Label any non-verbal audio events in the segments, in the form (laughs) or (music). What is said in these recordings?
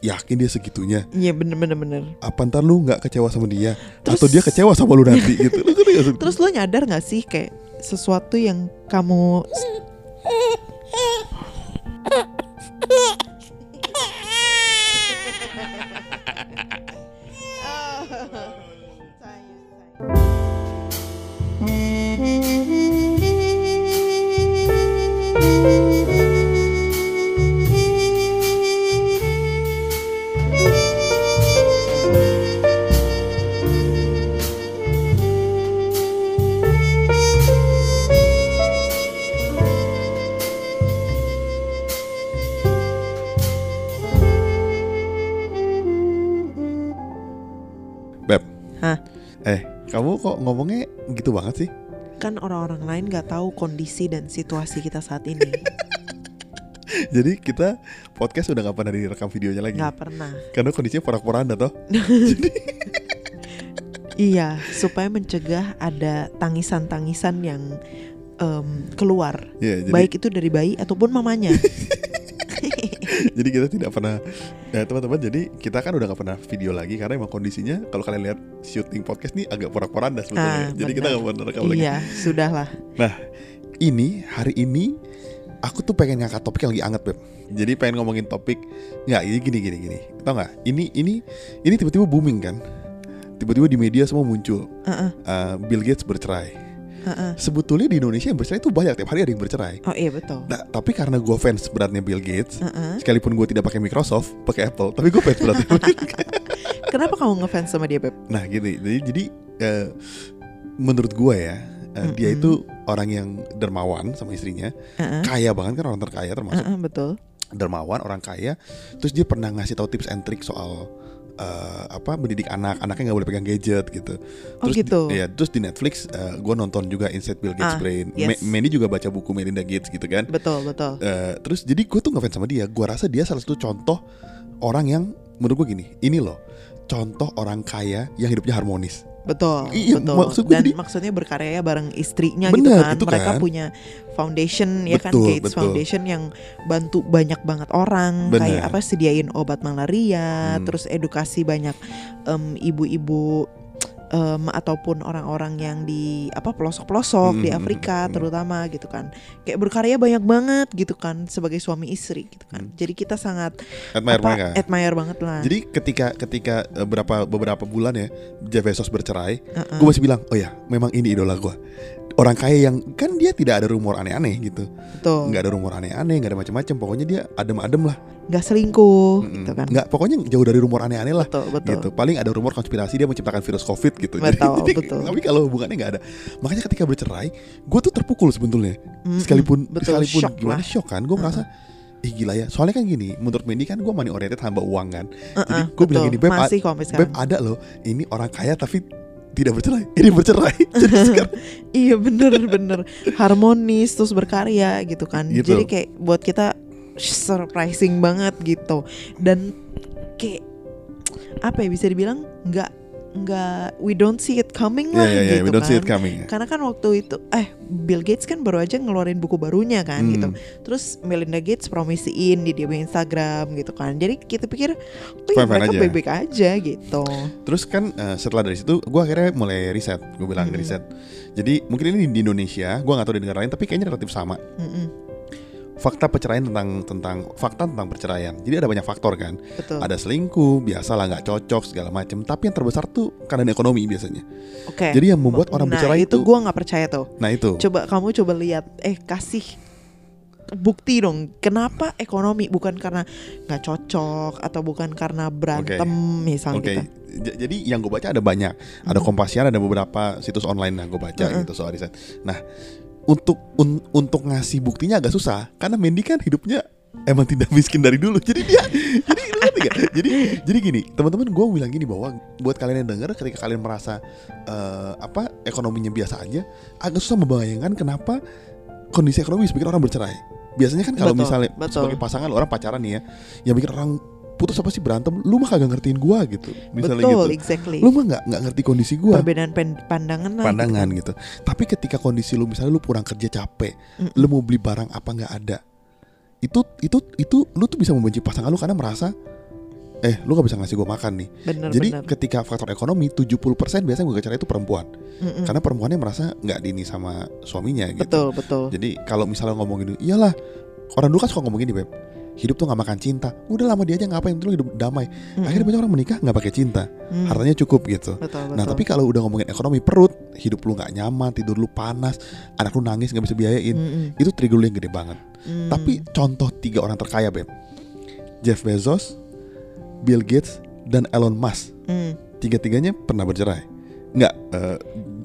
yakin dia segitunya Iya bener bener bener. apa ntar lu nggak kecewa sama dia Terus- atau dia kecewa sama lu nanti (laughs) gitu Lu nggak? Terus lo nyadar gak sih kayak sesuatu yang kamu Hah? eh kamu kok ngomongnya gitu banget sih kan orang-orang lain gak tahu kondisi dan situasi kita saat ini. (laughs) jadi kita podcast udah nggak pernah direkam videonya lagi Gak pernah. karena kondisinya porak-poranda toh (laughs) Iya, supaya mencegah ada tangisan-tangisan yang em, keluar, Iya, jadi baik itu dari bayi ataupun mamanya. (laughs) (laughs) jadi kita tidak pernah ya teman-teman jadi kita kan udah nggak pernah video lagi karena emang kondisinya kalau kalian lihat syuting podcast nih agak porak-poranda sebetulnya Ah, jadi kita nggak pernah rekam lagi. Iya, sudahlah. ini hari ini aku tuh pengen ngangkat topik yang lagi anget beb. Jadi pengen ngomongin topik nggak ini gini gini gini. Tau nggak? Ini ini ini tiba-tiba booming kan? Tiba-tiba di media semua muncul. Heeh, Uh, Bill Gates bercerai heeh. sebetulnya di Indonesia yang bercerai itu banyak tiap hari ada yang bercerai Oh iya betul. nah tapi karena gue fans beratnya Bill Gates Heeh. sekalipun gue tidak pakai Microsoft pakai Apple tapi gue fans beratnya (laughs) Kenapa kamu ngefans sama dia, Beb? nah gini jadi jadi uh, menurut gue ya uh, dia Mm-mm. itu orang yang dermawan sama istrinya Heeh. kaya banget kan orang terkaya termasuk Heeh, betul. dermawan orang kaya terus dia pernah ngasih tahu tips and trick soal eh, apa mendidik anak anaknya nggak boleh pegang gadget gitu Oh terus gitu. di- ya terus di Netflix gue nonton juga Inside Bill Gates Ah, Brain yes. Mandy juga baca buku Melinda Gates gitu kan Betul, betul. Eh, terus jadi gue tuh ngefans sama dia gue rasa dia salah satu contoh orang yang menurut gue gini ini loh contoh orang kaya yang hidupnya harmonis Betul, Iya, betul. maksud Dan jadi- maksudnya berkarya bareng istrinya Bener, gitu kan. itu Mereka kan. punya foundation ya kan Gates betul. Foundation yang bantu banyak banget orang Bener. kayak apa sediain obat malaria, Hmm. terus edukasi banyak ibu-ibu em, ataupun orang-orang yang di apa pelosok-pelosok di Hmm, Afrika hmm. terutama gitu kan. Kayak berkarya banyak banget gitu kan sebagai suami istri gitu kan. Jadi kita sangat admire apa mereka admire banget lah. jadi ketika ketika eh, berapa beberapa bulan ya Jeff Bezos bercerai Heeh. gue masih bilang oh ya memang ini idola gue orang kaya yang kan dia tidak ada rumor aneh-aneh gitu Betul. nggak ada rumor aneh-aneh nggak ada macam-macam pokoknya dia adem-adem lah nggak selingkuh Mm-mm. gitu kan. nggak pokoknya jauh dari rumor aneh-aneh lah Betul, betul. gitu paling ada rumor konspirasi dia menciptakan virus covid gitu Betul, (laughs) betul. tapi kalau hubungannya nggak ada makanya ketika bercerai gue tuh terpukul sebetulnya Mm-mm. sekalipun betul, sekalipun shock gimana lah. shock kan gue merasa Ih gila ya Soalnya kan gini Menurut Mandy kan gue money oriented hamba uang kan Uh-uh, gua bilang betul. gini, Beb, masih Beb ada loh Ini orang kaya tapi tidak bercerai Ini bercerai (laughs) Jadi (laughs) sekarang iya bener bener harmonis terus berkarya gitu kan. Gitu. Jadi kayak buat kita surprising banget gitu dan kayak apa ya bisa dibilang nggak nggak we don't see it coming Iya lah iya iya gitu We don't kan. see it coming Karena kan waktu itu eh Bill Gates kan baru aja ngeluarin buku barunya kan Hmm. gitu. Terus Melinda Gates promisiin di dia Instagram gitu kan. Jadi kita pikir oh ya mereka aja. baik-baik aja gitu. Terus kan eh, setelah dari situ gue akhirnya mulai riset, gue bilang Mm-mm. riset. Jadi mungkin ini di Indonesia, gue nggak tahu di negara lain, tapi kayaknya relatif sama. Mm-mm, Fakta perceraian tentang tentang fakta tentang perceraian. Jadi ada banyak faktor kan. betul. Ada selingkuh, biasalah nggak cocok segala macam. Tapi yang terbesar tuh karena ekonomi biasanya. Oke. Jadi yang membuat orang nah, bercerai itu itu, gua nggak percaya tuh. nah itu. Coba kamu coba lihat eh kasih bukti dong kenapa ekonomi bukan karena nggak cocok atau bukan karena berantem misal Oke, gitu. j- jadi yang gue baca ada banyak, ada Mhm. Kompasian, ada beberapa situs online yang gue baca Mhm. gitu soal riset. Nah, untuk un- untuk ngasih buktinya agak susah karena Mandy kan hidupnya emang tidak miskin dari dulu. Jadi dia, jadi lu ngerti? Jadi jadi gini, teman-teman gue bilang gini bahwa buat kalian yang dengar, ketika kalian merasa eh, apa ekonominya biasa aja, agak susah membayangkan kenapa kondisi ekonomi bikin orang bercerai. Biasanya kan kalau misalnya betul. sebagai pasangan orang pacaran nih ya, yang bikin orang putus apa sih berantem, lu mah kagak ngertiin gua gitu, misalnya Betul, gitu. exactly. Lu mah nggak nggak ngerti kondisi gua, Perbedaan pandangan lah. pandangan gitu. Tapi ketika kondisi lu misalnya lu pulang kerja capek, Mm-mm. lu mau beli barang apa nggak ada, itu itu itu lu tuh bisa membenci pasangan lu karena merasa eh lu gak bisa ngasih gue makan nih. bener Jadi bener. ketika faktor ekonomi 70% biasanya gue cerai itu perempuan. Mm-mm. Karena perempuannya merasa nggak dini sama suaminya gitu. betul betul. Jadi kalau misalnya ngomong gitu, iyalah orang dulu kan suka ngomong gini beb, hidup tuh nggak makan cinta. Udah lama dia aja ngapain dulu hidup damai. Mm-mm. Akhirnya banyak orang menikah nggak pakai cinta, Mm. hartanya cukup gitu. betul betul. Nah tapi kalau udah ngomongin ekonomi perut, hidup lu nggak nyaman, tidur lu panas, anak lu nangis nggak bisa biayain, Mm-mm. itu trigger lu yang gede banget. Mm. Tapi contoh tiga orang terkaya beb, Jeff Bezos, Bill Gates, dan Elon Musk, Mm. tiga-tiganya pernah bercerai. Nggak, eh,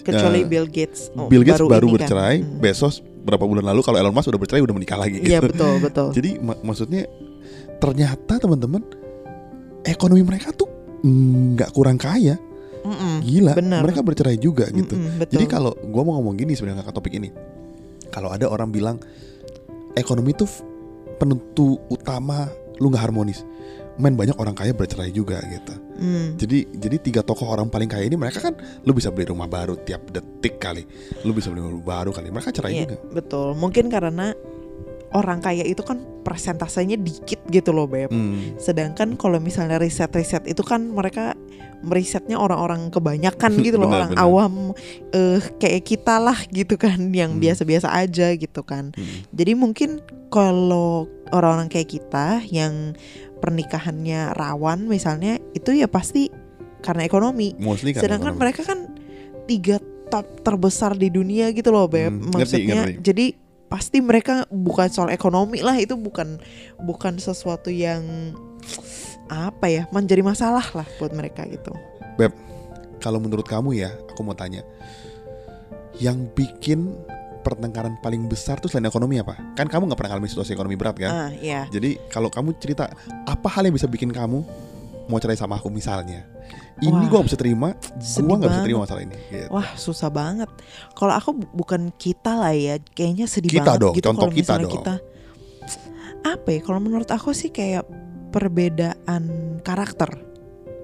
kecuali eh, Bill Gates. Oh, Bill Gates baru, ini kan. bercerai, Mm. Bezos berapa bulan lalu, kalau Elon Musk udah bercerai udah menikah lagi. Iya gitu. betul betul. Jadi mak- maksudnya ternyata teman-teman ekonomi mereka tuh nggak kurang kaya, Mm-mm. gila. Benar. Mereka bercerai juga gitu. Mm-mm, betul. Jadi kalau gua mau ngomong gini sebenarnya ke topik ini, kalau ada orang bilang ekonomi tuh penentu utama lu nggak harmonis, main banyak orang kaya bercerai juga gitu. Mm. Jadi jadi tiga tokoh orang paling kaya ini mereka kan lu bisa beli rumah baru tiap detik kali, lu bisa beli rumah baru kali, mereka cerai Iya, juga. betul. Mungkin karena orang kaya itu kan persentasenya dikit gitu loh, Beb. Hmm. Sedangkan kalau misalnya riset-riset itu kan mereka merisetnya orang-orang kebanyakan gitu loh, Benar, orang benar. awam eh kayak kita lah gitu kan, (laughs) yang Hmm. biasa-biasa aja gitu kan. Hmm. Jadi mungkin kalau orang-orang kayak kita yang pernikahannya rawan misalnya itu ya pasti karena ekonomi. Mostly kan Sedangkan ekonomi. mereka kan tiga top terbesar di dunia gitu loh, Beb. Hmm, ngerti, Maksudnya ngerti. jadi pasti mereka bukan soal ekonomi lah itu bukan bukan sesuatu yang apa ya menjadi masalah lah buat mereka gitu. Kalau menurut kamu ya, aku mau tanya, yang bikin pertengkaran paling besar tuh selain ekonomi apa? Kan kamu nggak pernah ngalamin situasi ekonomi berat kan? Ah, iya. Jadi kalau kamu cerita apa hal yang bisa bikin kamu mau cerai sama aku misalnya, ini gua gak bisa terima, gua nggak bisa terima masalah ini. Gitu. Wah susah banget. Kalau aku bu- bukan kita lah ya, kayaknya sedih Kita banget dong, gitu contoh kita dong. kita apa ya? Kalau menurut aku sih kayak perbedaan karakter.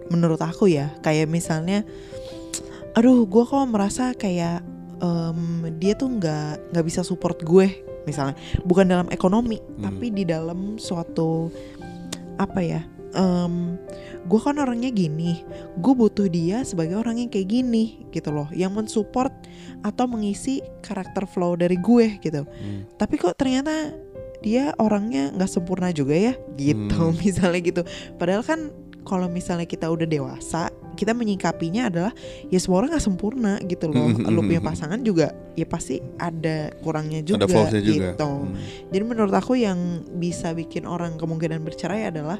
Menurut aku ya, kayak misalnya, aduh, gue kok merasa kayak em, dia tuh nggak nggak bisa support gue, misalnya, bukan dalam ekonomi, Hmm. tapi di dalam suatu apa ya? Em, gue kan orangnya gini, gue butuh dia sebagai orang yang kayak gini gitu loh, yang mensupport atau mengisi karakter flow dari gue gitu. Hmm. Tapi kok ternyata dia orangnya nggak sempurna juga ya, gitu Hmm. (laughs) misalnya gitu. Padahal kan kalau misalnya kita udah dewasa, kita menyikapinya adalah ya semua orang nggak sempurna gitu loh. (laughs) Lu punya pasangan juga ya pasti ada kurangnya juga Ada juga. gitu. Hmm. Jadi menurut aku yang bisa bikin orang kemungkinan bercerai adalah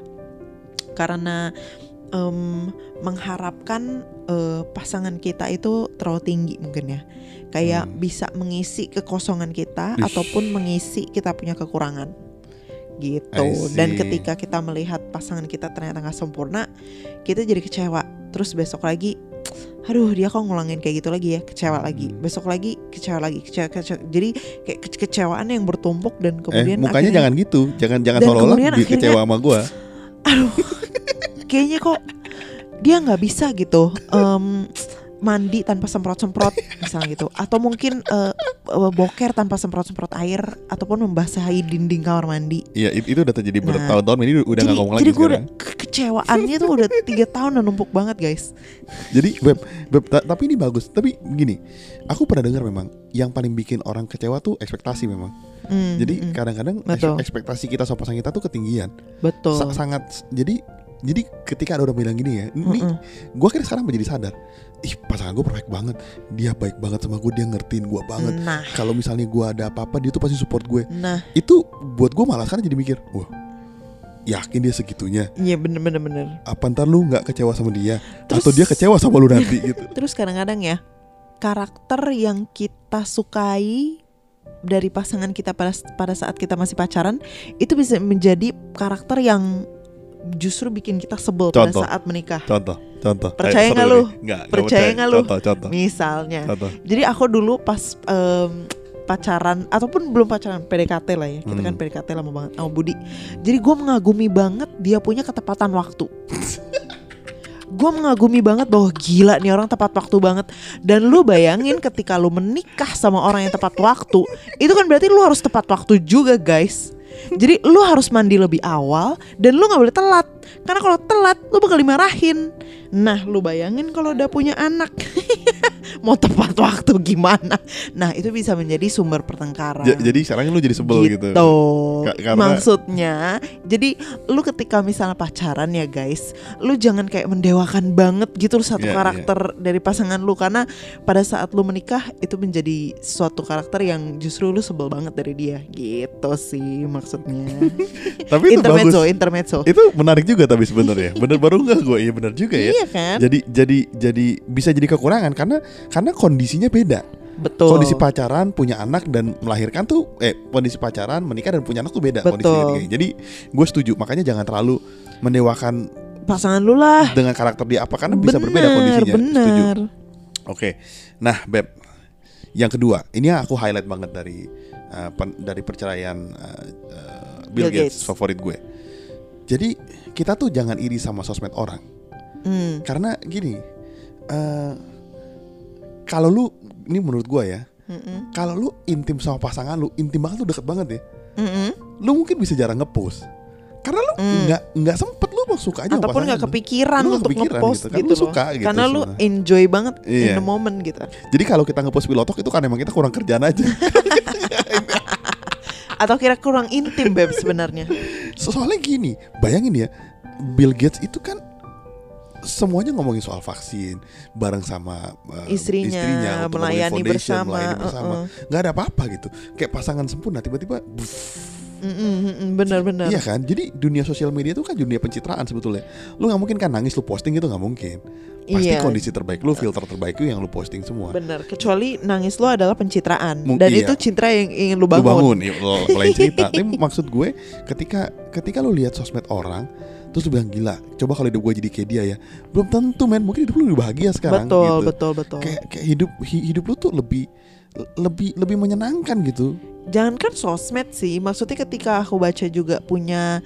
karena em, mengharapkan eh, pasangan kita itu terlalu tinggi mungkin ya. Kayak Hmm. bisa mengisi kekosongan kita Ish. ataupun mengisi kita punya kekurangan. Gitu. Dan ketika kita melihat pasangan kita ternyata nggak sempurna, kita jadi kecewa. Terus besok lagi Aduh dia kok ngulangin kayak gitu lagi ya Kecewa lagi Hmm. Besok lagi kecewa lagi kecewa, kecewa. Jadi kayak ke- kekecewaan yang bertumpuk Dan Eh, kemudian mukanya akhirnya- jangan gitu, jangan jangan seolah-olah kecewa sama gua. Aduh. (laughs) Kayaknya kok dia nggak bisa gitu. Em, mandi tanpa semprot-semprot (laughs) misalnya gitu atau mungkin eh, boker tanpa semprot-semprot air ataupun membasahi dinding kamar mandi Iya, it- itu udah terjadi Nah, bertahun-tahun ini udah jadi nggak ngomong jadi lagi gue udah sekarang. ke- kekecewaannya tuh udah tiga tahun udah numpuk banget guys Jadi beb, beb, ta- tapi ini bagus. Tapi gini, aku pernah dengar memang yang paling bikin orang kecewa tuh ekspektasi memang. Hmm, Jadi hmm, kadang-kadang eks- ekspektasi kita sama pasangan kita tuh ketinggian. betul Sa- sangat jadi jadi ketika ada orang bilang gini ya, ini gue akhirnya sekarang menjadi sadar, ih pasangan gue perfect banget, dia baik banget sama gue, dia ngertiin gue banget. nah Kalau misalnya gue ada apa-apa, dia tuh pasti support gue. nah Itu buat gue malah sekarang jadi mikir, wah yakin dia segitunya. iya bener-bener bener Apa ntar lu nggak kecewa sama dia, Terus- atau dia kecewa sama lu nanti (laughs) gitu. Terus kadang-kadang ya karakter yang kita sukai dari pasangan kita pada pada saat kita masih pacaran itu bisa menjadi karakter yang justru bikin kita sebel Contoh. pada saat menikah. Contoh, contoh. Percaya nggak lu? Nggak, Percaya nggak lu? Contoh, contoh, Misalnya. contoh. Jadi aku dulu pas em, pacaran ataupun belum pacaran PDKT lah ya. Kita Hmm. kan PDKT lama banget sama Budi. Jadi gue mengagumi banget dia punya ketepatan waktu. (laughs) gue mengagumi banget bahwa gila nih orang tepat waktu banget dan lu bayangin ketika lu menikah sama orang yang tepat waktu itu kan berarti lu harus tepat waktu juga guys Jadi lu harus mandi lebih awal dan lu nggak boleh telat. Karena kalau telat lu bakal dimarahin. Nah, lu bayangin kalau udah punya anak. (laughs) Mau tepat waktu gimana? Nah, itu bisa menjadi sumber pertengkaran. Ja- jadi sekarang lu jadi sebel gitu. Gitu. Ka- karena- Maksudnya, jadi lu ketika misalnya pacaran ya guys, lu jangan kayak mendewakan banget gitu satu Iya, karakter dari pasangan lu karena pada saat lu menikah itu menjadi suatu karakter yang justru lu sebel banget dari dia. Gitu sih maksudnya. (laughs) Tapi itu intermezzo, bagus. intermezzo. Itu menarik juga tapi sebenarnya. Bener baru enggak gue? Iya bener juga ya. Iya kan? Jadi jadi jadi bisa jadi kekurangan karena karena kondisinya beda. Betul. Kondisi pacaran, punya anak dan melahirkan tuh eh kondisi pacaran, menikah dan punya anak tuh beda Betul. ketiga. Jadi gue setuju. Makanya jangan terlalu mendewakan pasangan lu lah. dengan karakter dia apa karena bisa bener, berbeda kondisinya. Setuju. Bener. Oke. Nah, Beb. Yang kedua, ini yang aku highlight banget dari uh, pen- dari perceraian uh, uh, Bill, Bill Gates, Gates. favorit gue. Jadi kita tuh jangan iri sama sosmed orang Hmm. karena gini, uh, kalau lu ini menurut gue ya, kalau lu intim sama pasangan lu, intim banget lu deket banget ya, Mm-mm. lu mungkin bisa jarang ngepost karena lu Hmm. nggak nggak sempet lu mau suka aja ataupun nggak lu. kepikiran Lu untuk kepikiran ngepost gitu, gitu, kan lu loh. suka gitu karena lu sebenarnya. enjoy banget in Iya. the moment gitu Jadi kalau kita ngepost pilotok itu kan emang kita kurang kerjaan aja. (laughs) atau kira kurang intim beb sebenarnya So- Soalnya gini, bayangin ya, Bill Gates itu kan semuanya ngomongin soal vaksin bareng sama uh, Istrinya, untuk melayani bersama, melayani bersama. uh-uh. nggak ada apa-apa gitu. Kayak pasangan sempurna tiba-tiba buff, bener-bener Iya kan? Jadi dunia sosial media itu kan dunia pencitraan sebetulnya. Lu nggak mungkin kan nangis lu posting itu nggak mungkin. Pasti Iya. kondisi terbaik lu, filter terbaik lu yang lu posting semua. bener kecuali nangis lo adalah pencitraan Mung- dan iya. itu cinta yang ingin lu Lu bangun, bangun, ya, lo- lain cerita. (laughs) Tapi maksud gue ketika ketika lu lihat sosmed orang terus lu bilang gila, coba kalau hidup gue jadi kayak dia ya. Belum tentu men, mungkin hidup lu lebih bahagia sekarang betul gitu. betul betul Kayak kayak hidup hi- hidup lu tuh lebih lebih lebih menyenangkan gitu. jangankan sosmed sih maksudnya ketika aku baca juga punya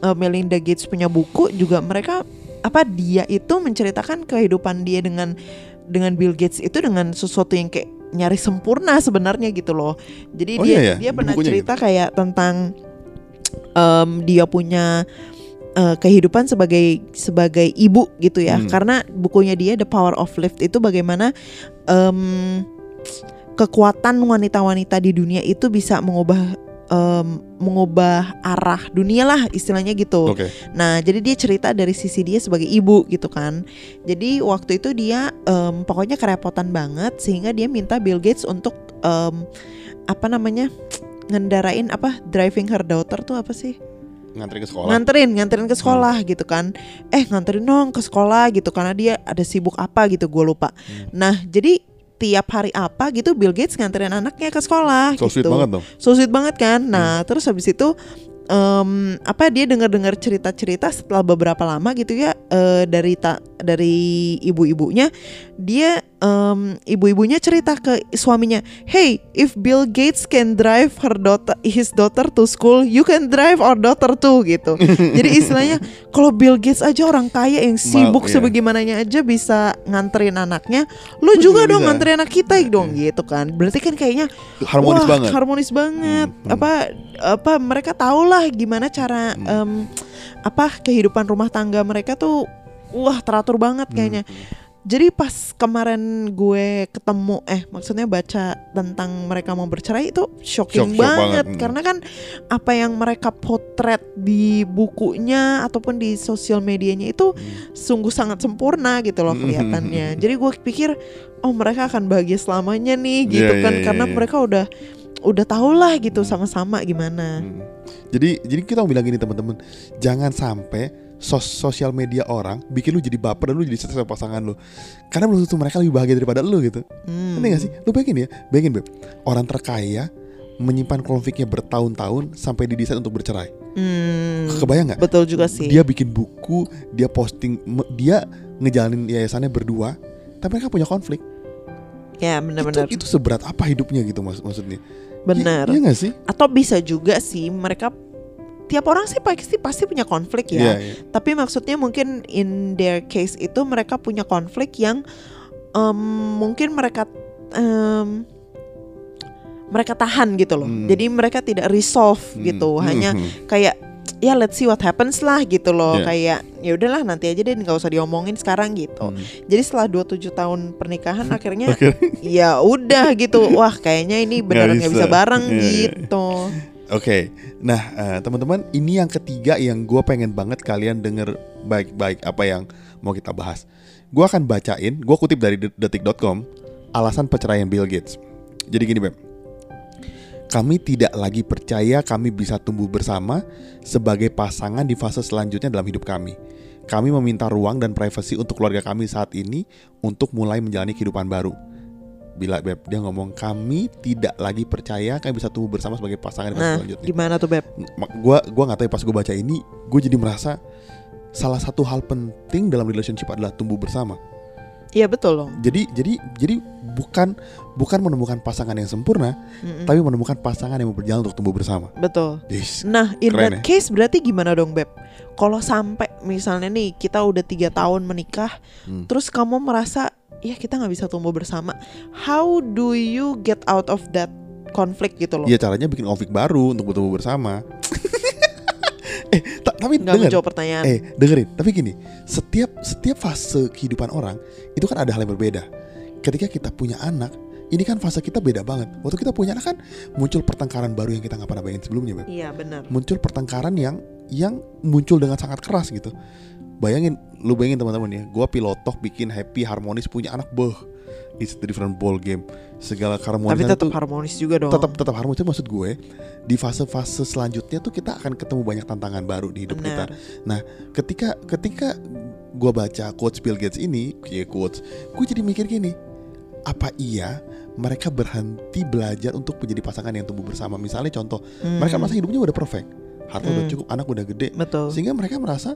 eh, Melinda Gates punya buku juga mereka apa dia itu menceritakan kehidupan dia dengan dengan Bill Gates itu dengan sesuatu yang kayak nyari sempurna sebenarnya gitu loh jadi Oh dia iya ya? dia Di pernah bukunya cerita kayak tentang em, dia punya eh, kehidupan sebagai sebagai ibu gitu ya Hmm. karena bukunya dia The Power of Lift itu bagaimana em, kekuatan wanita-wanita di dunia itu bisa mengubah em, mengubah arah dunia lah istilahnya gitu. Oke. Nah, jadi dia cerita dari sisi dia sebagai ibu gitu kan. Jadi waktu itu dia em, pokoknya kerepotan banget sehingga dia minta Bill Gates untuk em, apa namanya ngendarain apa driving her daughter tuh apa sih? Nganterin ke sekolah. nganterin nganterin ke sekolah gitu kan eh nganterin dong ke sekolah gitu karena dia ada sibuk apa gitu gue lupa Hmm. nah jadi tiap hari apa gitu Bill Gates nganterin anaknya ke sekolah so sweet gitu banget dong. so sweet banget kan nah terus habis itu em, apa dia dengar-dengar cerita-cerita setelah beberapa lama gitu ya eh, dari ta, dari ibu-ibunya dia em, ibu-ibunya cerita ke suaminya hey if Bill Gates can drive her daughter his daughter to school you can drive our daughter too gitu (laughs) jadi istilahnya kalau Bill Gates aja orang kaya yang sibuk iya. sebagaimananya aja bisa nganterin anaknya lu juga juga dong bisa. nganterin anak kita dong gitu kan berarti kan kayaknya Harmonis Wah, banget. harmonis banget. Hmm, hmm. Apa apa mereka tahu lah gimana cara Hmm. em, apa kehidupan rumah tangga mereka tuh wah teratur banget kayaknya. Hmm. Jadi pas kemarin gue ketemu eh maksudnya baca tentang mereka mau bercerai itu shocking Shock- shock banget, banget, hmm. karena kan apa yang mereka potret di bukunya ataupun di sosial medianya itu Hmm. sungguh sangat sempurna gitu loh Hmm. kelihatannya. (laughs) Jadi gue pikir oh mereka akan bahagia selamanya nih gitu Iya, kan iya, iya, karena iya. mereka udah udah tau lah gitu Hmm. sama-sama gimana. Hmm. Jadi jadi kita mau bilang gini teman-teman, jangan sampai sos sosial media orang bikin lu jadi baper dan lu jadi stres sama pasangan lu. Karena belum tentu mereka lebih bahagia daripada lu gitu. Hmm. Ngerti gak sih? Lu bayangin ya, bayangin Beb, orang terkaya menyimpan konfliknya bertahun-tahun sampai didesain untuk bercerai. Hmm. Kebayang nggak? Betul juga sih. Dia bikin buku, dia posting, dia ngejalanin yayasannya berdua, tapi mereka punya konflik. ya benar-benar. Itu, itu seberat apa hidupnya gitu mas maksudnya? Benar. Iya gak sih? Atau bisa juga sih mereka tiap orang sih pasti pasti punya konflik ya. Iya, iya. Tapi maksudnya mungkin in their case itu mereka punya konflik yang em, mungkin mereka em, mereka tahan gitu loh. Hmm. Jadi mereka tidak resolve Hmm. gitu, Hmm. hanya Hmm. kayak ya let's see what happens lah gitu loh. Yeah. Kayak ya udahlah nanti aja deh nggak usah diomongin sekarang gitu. Hmm. Jadi setelah 27 tahun pernikahan (laughs) akhirnya ya udah gitu. Wah, kayaknya ini beneran nggak bisa. bisa. bareng Iya, iya. gitu. Oke, nah eh, teman-teman ini yang ketiga yang gue pengen banget kalian denger baik-baik apa yang mau kita bahas. Gue akan bacain, gue kutip dari det- detik.com alasan perceraian Bill Gates. Jadi gini Beb, kami tidak lagi percaya kami bisa tumbuh bersama sebagai pasangan di fase selanjutnya dalam hidup kami. Kami meminta ruang dan privasi untuk keluarga kami saat ini untuk mulai menjalani kehidupan baru. Bila Beb dia ngomong kami tidak lagi percaya kami bisa tumbuh bersama sebagai pasangan Nah, selanjutnya gimana tuh Beb? gua gua nggak tahu ya pas gue baca ini gue jadi merasa salah satu hal penting dalam relationship adalah tumbuh bersama Iya betul loh. jadi jadi jadi bukan bukan menemukan pasangan yang sempurna Mm-mm. tapi menemukan pasangan yang mau berjalan untuk tumbuh bersama Betul. Yes. Nah, in Keren that case berarti gimana dong, Beb? Kalau sampai misalnya nih kita udah tiga tahun menikah, Hmm. terus kamu merasa ya kita nggak bisa tumbuh bersama, how do you get out of that konflik gitu loh? Iya caranya bikin konflik baru untuk bertumbuh bersama (laughs) eh ta- tapi Nggak dengar menjawab pertanyaan. eh dengerin tapi gini setiap setiap fase kehidupan orang itu kan ada hal yang berbeda ketika kita punya anak ini kan fase kita beda banget waktu kita punya anak kan muncul pertengkaran baru yang kita nggak pernah bayangin sebelumnya. Iya benar. muncul pertengkaran yang yang muncul dengan sangat keras gitu. Bayangin, lu bayangin teman-teman ya, gua pilotok bikin happy harmonis punya anak, beh, it's a different ball game. Segala Tapi keharmonisan tetap harmonis juga dong. tetap tetap harmonis. Itu maksud gue di fase-fase selanjutnya tuh kita akan ketemu banyak tantangan baru di hidup kita. Benar. Ketika ketika gua baca quotes Bill Gates ini, ya quotes, gue jadi mikir gini, apa iya mereka berhenti belajar untuk menjadi pasangan yang tumbuh bersama? Misalnya contoh, Hmm, mereka merasa hidupnya udah perfect harta udah Hmm. cukup anak udah gede betul. sehingga mereka merasa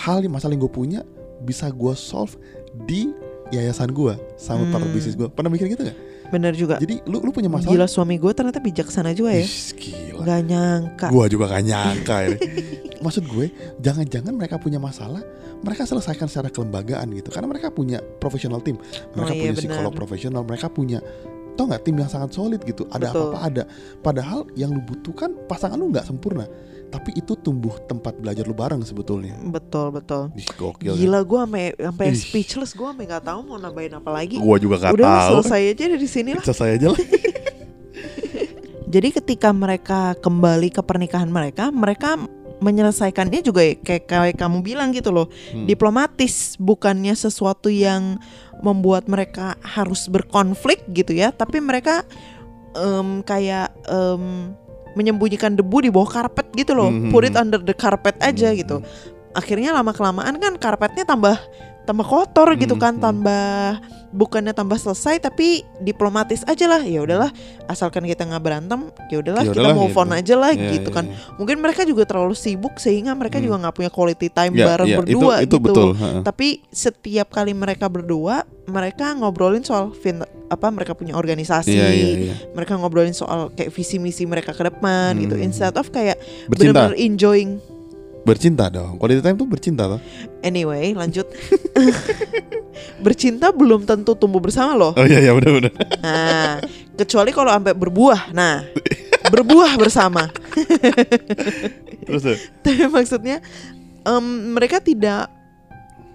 hal yang masalah yang gue punya bisa gue solve di yayasan gue sama Hmm. partner bisnis gue pernah mikir gitu gak? Benar juga. jadi lu lu punya masalah Gila suami gue ternyata bijaksana juga ya. Ih, gila Gak nyangka. gue juga gak nyangka ini (laughs) maksud gue jangan-jangan mereka punya masalah mereka selesaikan secara kelembagaan gitu karena mereka punya professional tim mereka Oh, iya, punya psikolog benar. profesional mereka punya tau nggak tim yang sangat solid gitu ada apa-apa ada padahal yang lu butuhkan pasangan lu nggak sempurna tapi itu tumbuh tempat belajar lu bareng sebetulnya Betul betul. Ih, gokil? Gila gue sampai speechless gue sampai nggak tahu mau nambahin apa lagi. Gua juga gak Udah lah, tahu. selesai aja dari sini lah. Selesai aja lah. (laughs) Jadi ketika mereka kembali ke pernikahan mereka, mereka menyelesaikannya juga ya, kayak kayak kamu bilang gitu loh, Hmm. diplomatis, bukannya sesuatu yang membuat mereka harus berkonflik gitu ya, tapi mereka em, kayak em, menyembunyikan debu di bawah karpet gitu loh, Hmm. put it under the carpet aja Hmm. gitu. Akhirnya lama kelamaan kan karpetnya tambah tambah kotor gitu Hmm, kan, hmm. tambah bukannya tambah selesai tapi diplomatis aja lah. Ya udahlah, asalkan kita nggak berantem, ya udahlah Ya kita udahlah, move on gitu. aja lah Iya, gitu iya, kan. iya. Mungkin mereka juga terlalu sibuk sehingga mereka Hmm. juga nggak punya quality time Ya, bareng ya, berdua itu, itu gitu. betul. Tapi setiap kali mereka berdua, mereka ngobrolin soal fin apa mereka punya organisasi, Iya, iya, iya. mereka ngobrolin soal kayak visi misi mereka ke depan gitu. Hmm. Instead of kayak benar-benar enjoying. Bercinta dong. Quality time tuh bercinta toh. Anyway, lanjut. (laughs) Bercinta belum tentu tumbuh bersama loh. Oh iya iya udah udah. Nah, kecuali kalau sampai berbuah. Nah, berbuah bersama. (laughs) Terus tuh. Tapi maksudnya em, mereka tidak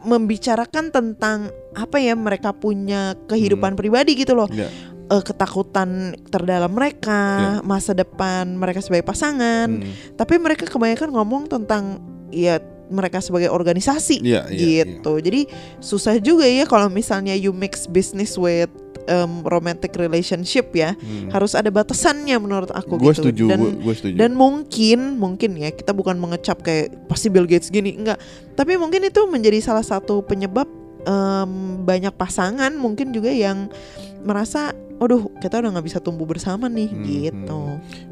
membicarakan tentang apa ya mereka punya kehidupan pribadi gitu loh. Ya. Eh, ketakutan terdalam mereka, masa depan mereka sebagai pasangan. Hmm. Tapi mereka kebanyakan ngomong tentang ya mereka sebagai organisasi Iya, iya, gitu. Jadi susah juga ya kalau misalnya you mix business with em, romantic relationship ya. Hmm. Harus ada batasannya menurut aku Gue gitu. setuju, Dan gue gue setuju. dan mungkin mungkin ya kita bukan mengecap kayak pasti Bill Gates gini enggak tapi mungkin itu menjadi salah satu penyebab em, banyak pasangan mungkin juga yang merasa aduh kita udah nggak bisa tumbuh bersama nih Hmm, gitu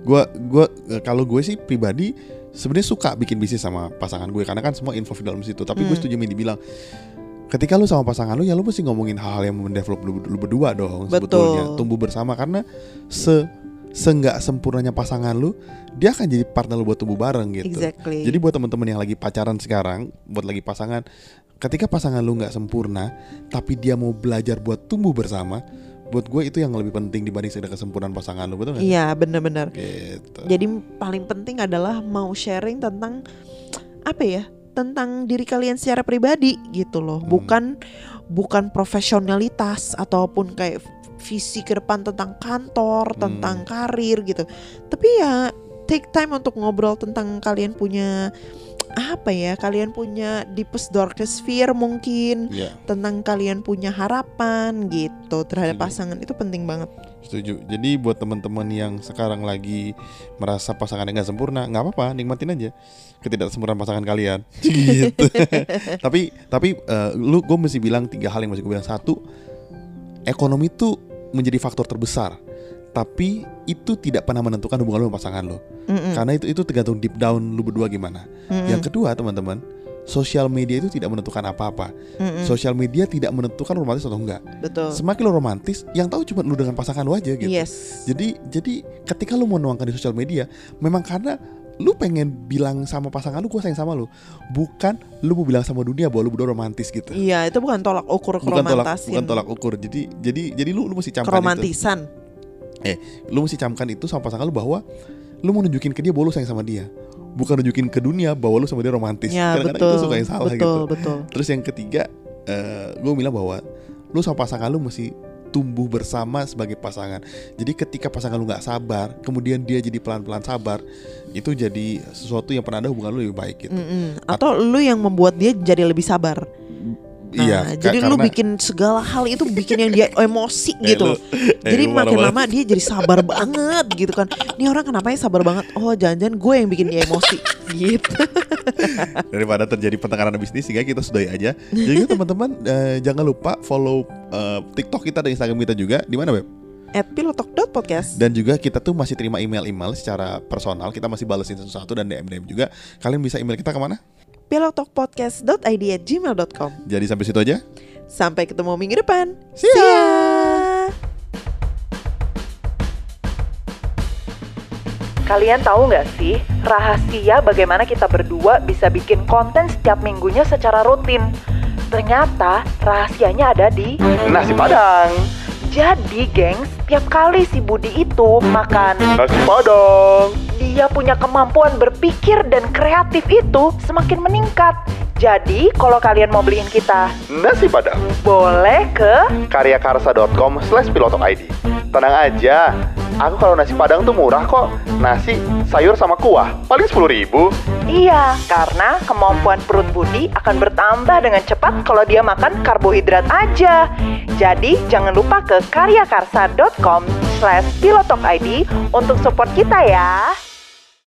Gua gua eh, kalau gue sih pribadi sebenarnya suka bikin bisnis sama pasangan gue karena kan semua info di dalam situ. Tapi gue Hmm. setuju Mindy bilang ketika lu sama pasangan lu ya lu mesti ngomongin hal-hal yang mendevelop lu, lu berdua dong Betul. sebetulnya tumbuh bersama karena se seenggak sempurnanya pasangan lu dia akan jadi partner lu buat tumbuh bareng gitu. exactly Jadi buat teman-teman yang lagi pacaran sekarang, buat lagi pasangan, ketika pasangan lu nggak sempurna, tapi dia mau belajar buat tumbuh bersama, buat gue itu yang lebih penting dibanding sekedar kesempurnaan pasangan lo betul nggak? Iya bener-bener. Gitu. Jadi paling penting adalah mau sharing tentang apa ya? Tentang diri kalian secara pribadi gitu loh. Hmm. Bukan bukan profesionalitas ataupun kayak visi ke depan tentang kantor, Hmm. tentang karir gitu. Tapi ya take time untuk ngobrol tentang kalian punya apa ya? Kalian punya deepest darkest fear mungkin Iya. tentang kalian punya harapan gitu terhadap Setuju. pasangan itu penting banget. Setuju. Jadi buat teman-teman yang sekarang lagi merasa pasangannya nggak sempurna, nggak apa-apa, nikmatin aja ketidaksempurnaan pasangan kalian. (laughs) gitu. tapi tapi eh, lu gue mesti bilang tiga hal yang mesti gue bilang satu, ekonomi itu menjadi faktor terbesar. Tapi itu tidak pernah menentukan hubungan lu sama pasangan lo. Mm-mm, Karena itu itu tergantung deep down lu berdua gimana. mm-mm, Yang kedua teman-teman, sosial media itu tidak menentukan apa-apa. mm-mm, Sosial media tidak menentukan romantis atau enggak. betul. Semakin lo romantis, yang tahu cuma lu dengan pasangan lu aja gitu. Yes. Jadi jadi ketika lu mau nuangkan di sosial media, memang karena lu pengen bilang sama pasangan lu gue sayang sama lu, bukan lu mau bilang sama dunia bahwa lu berdua romantis gitu. Iya, itu bukan tolak ukur Bukan tolak bukan tolak ukur. Jadi jadi jadi lu lu mesti camkan itu. Keromantisan. Lu mesti camkan itu sama pasangan lu bahwa lu mau nunjukin ke dia bahwa lu sayang sama dia. Bukan nunjukin ke dunia bahwa lu sama dia romantis. Ya, Kadang-kadang betul. itu suka yang salah betul, gitu. betul. Terus yang ketiga, gue bilang bahwa lu sama pasangan lu mesti tumbuh bersama sebagai pasangan. Jadi ketika pasangan lu nggak sabar, kemudian dia jadi pelan-pelan sabar, itu jadi sesuatu yang pernah ada hubungan lu lebih baik gitu. Mm-mm. Atau lu yang membuat dia jadi lebih sabar. Nah, iya, ka- jadi lu bikin segala hal itu bikin yang dia emosi (laughs) Eh, gitu. lu- eh, jadi lu makin lama dia jadi sabar banget gitu kan. Ini orang kenapa ya sabar banget? Oh, jangan-jangan gue yang bikin dia emosi (laughs) gitu. daripada terjadi pertengkaran bisnis sehingga kita sudahi aja. Jadi teman-teman eh, jangan lupa follow eh, TikTok kita dan Instagram kita juga di mana web? At pilotok.podcast. Dan juga kita tuh masih terima email-email secara personal. Kita masih balesin satu-satu dan DM-DM juga. Kalian bisa email kita ke mana? pilotokpodcast.id at gmail.com Jadi sampai situ aja. Sampai ketemu minggu depan. See ya. ya. Kalian tahu nggak sih rahasia bagaimana kita berdua bisa bikin konten setiap minggunya secara rutin? Ternyata rahasianya ada di Nasi Padang. Jadi, gengs, tiap kali si Budi itu makan, Nasi Padang. Dia punya kemampuan berpikir dan kreatif itu semakin meningkat. Jadi, kalau kalian mau beliin kita, Nasi Padang. boleh ke karyakarsa.com slash ID. Tenang aja, aku kalau nasi padang tuh murah kok. Nasi, sayur sama kuah, paling 10 ribu. Iya, karena kemampuan perut Budi akan bertambah dengan cepat kalau dia makan karbohidrat aja. Jadi, jangan lupa ke karyakarsa.com slash pilotokid untuk support kita ya.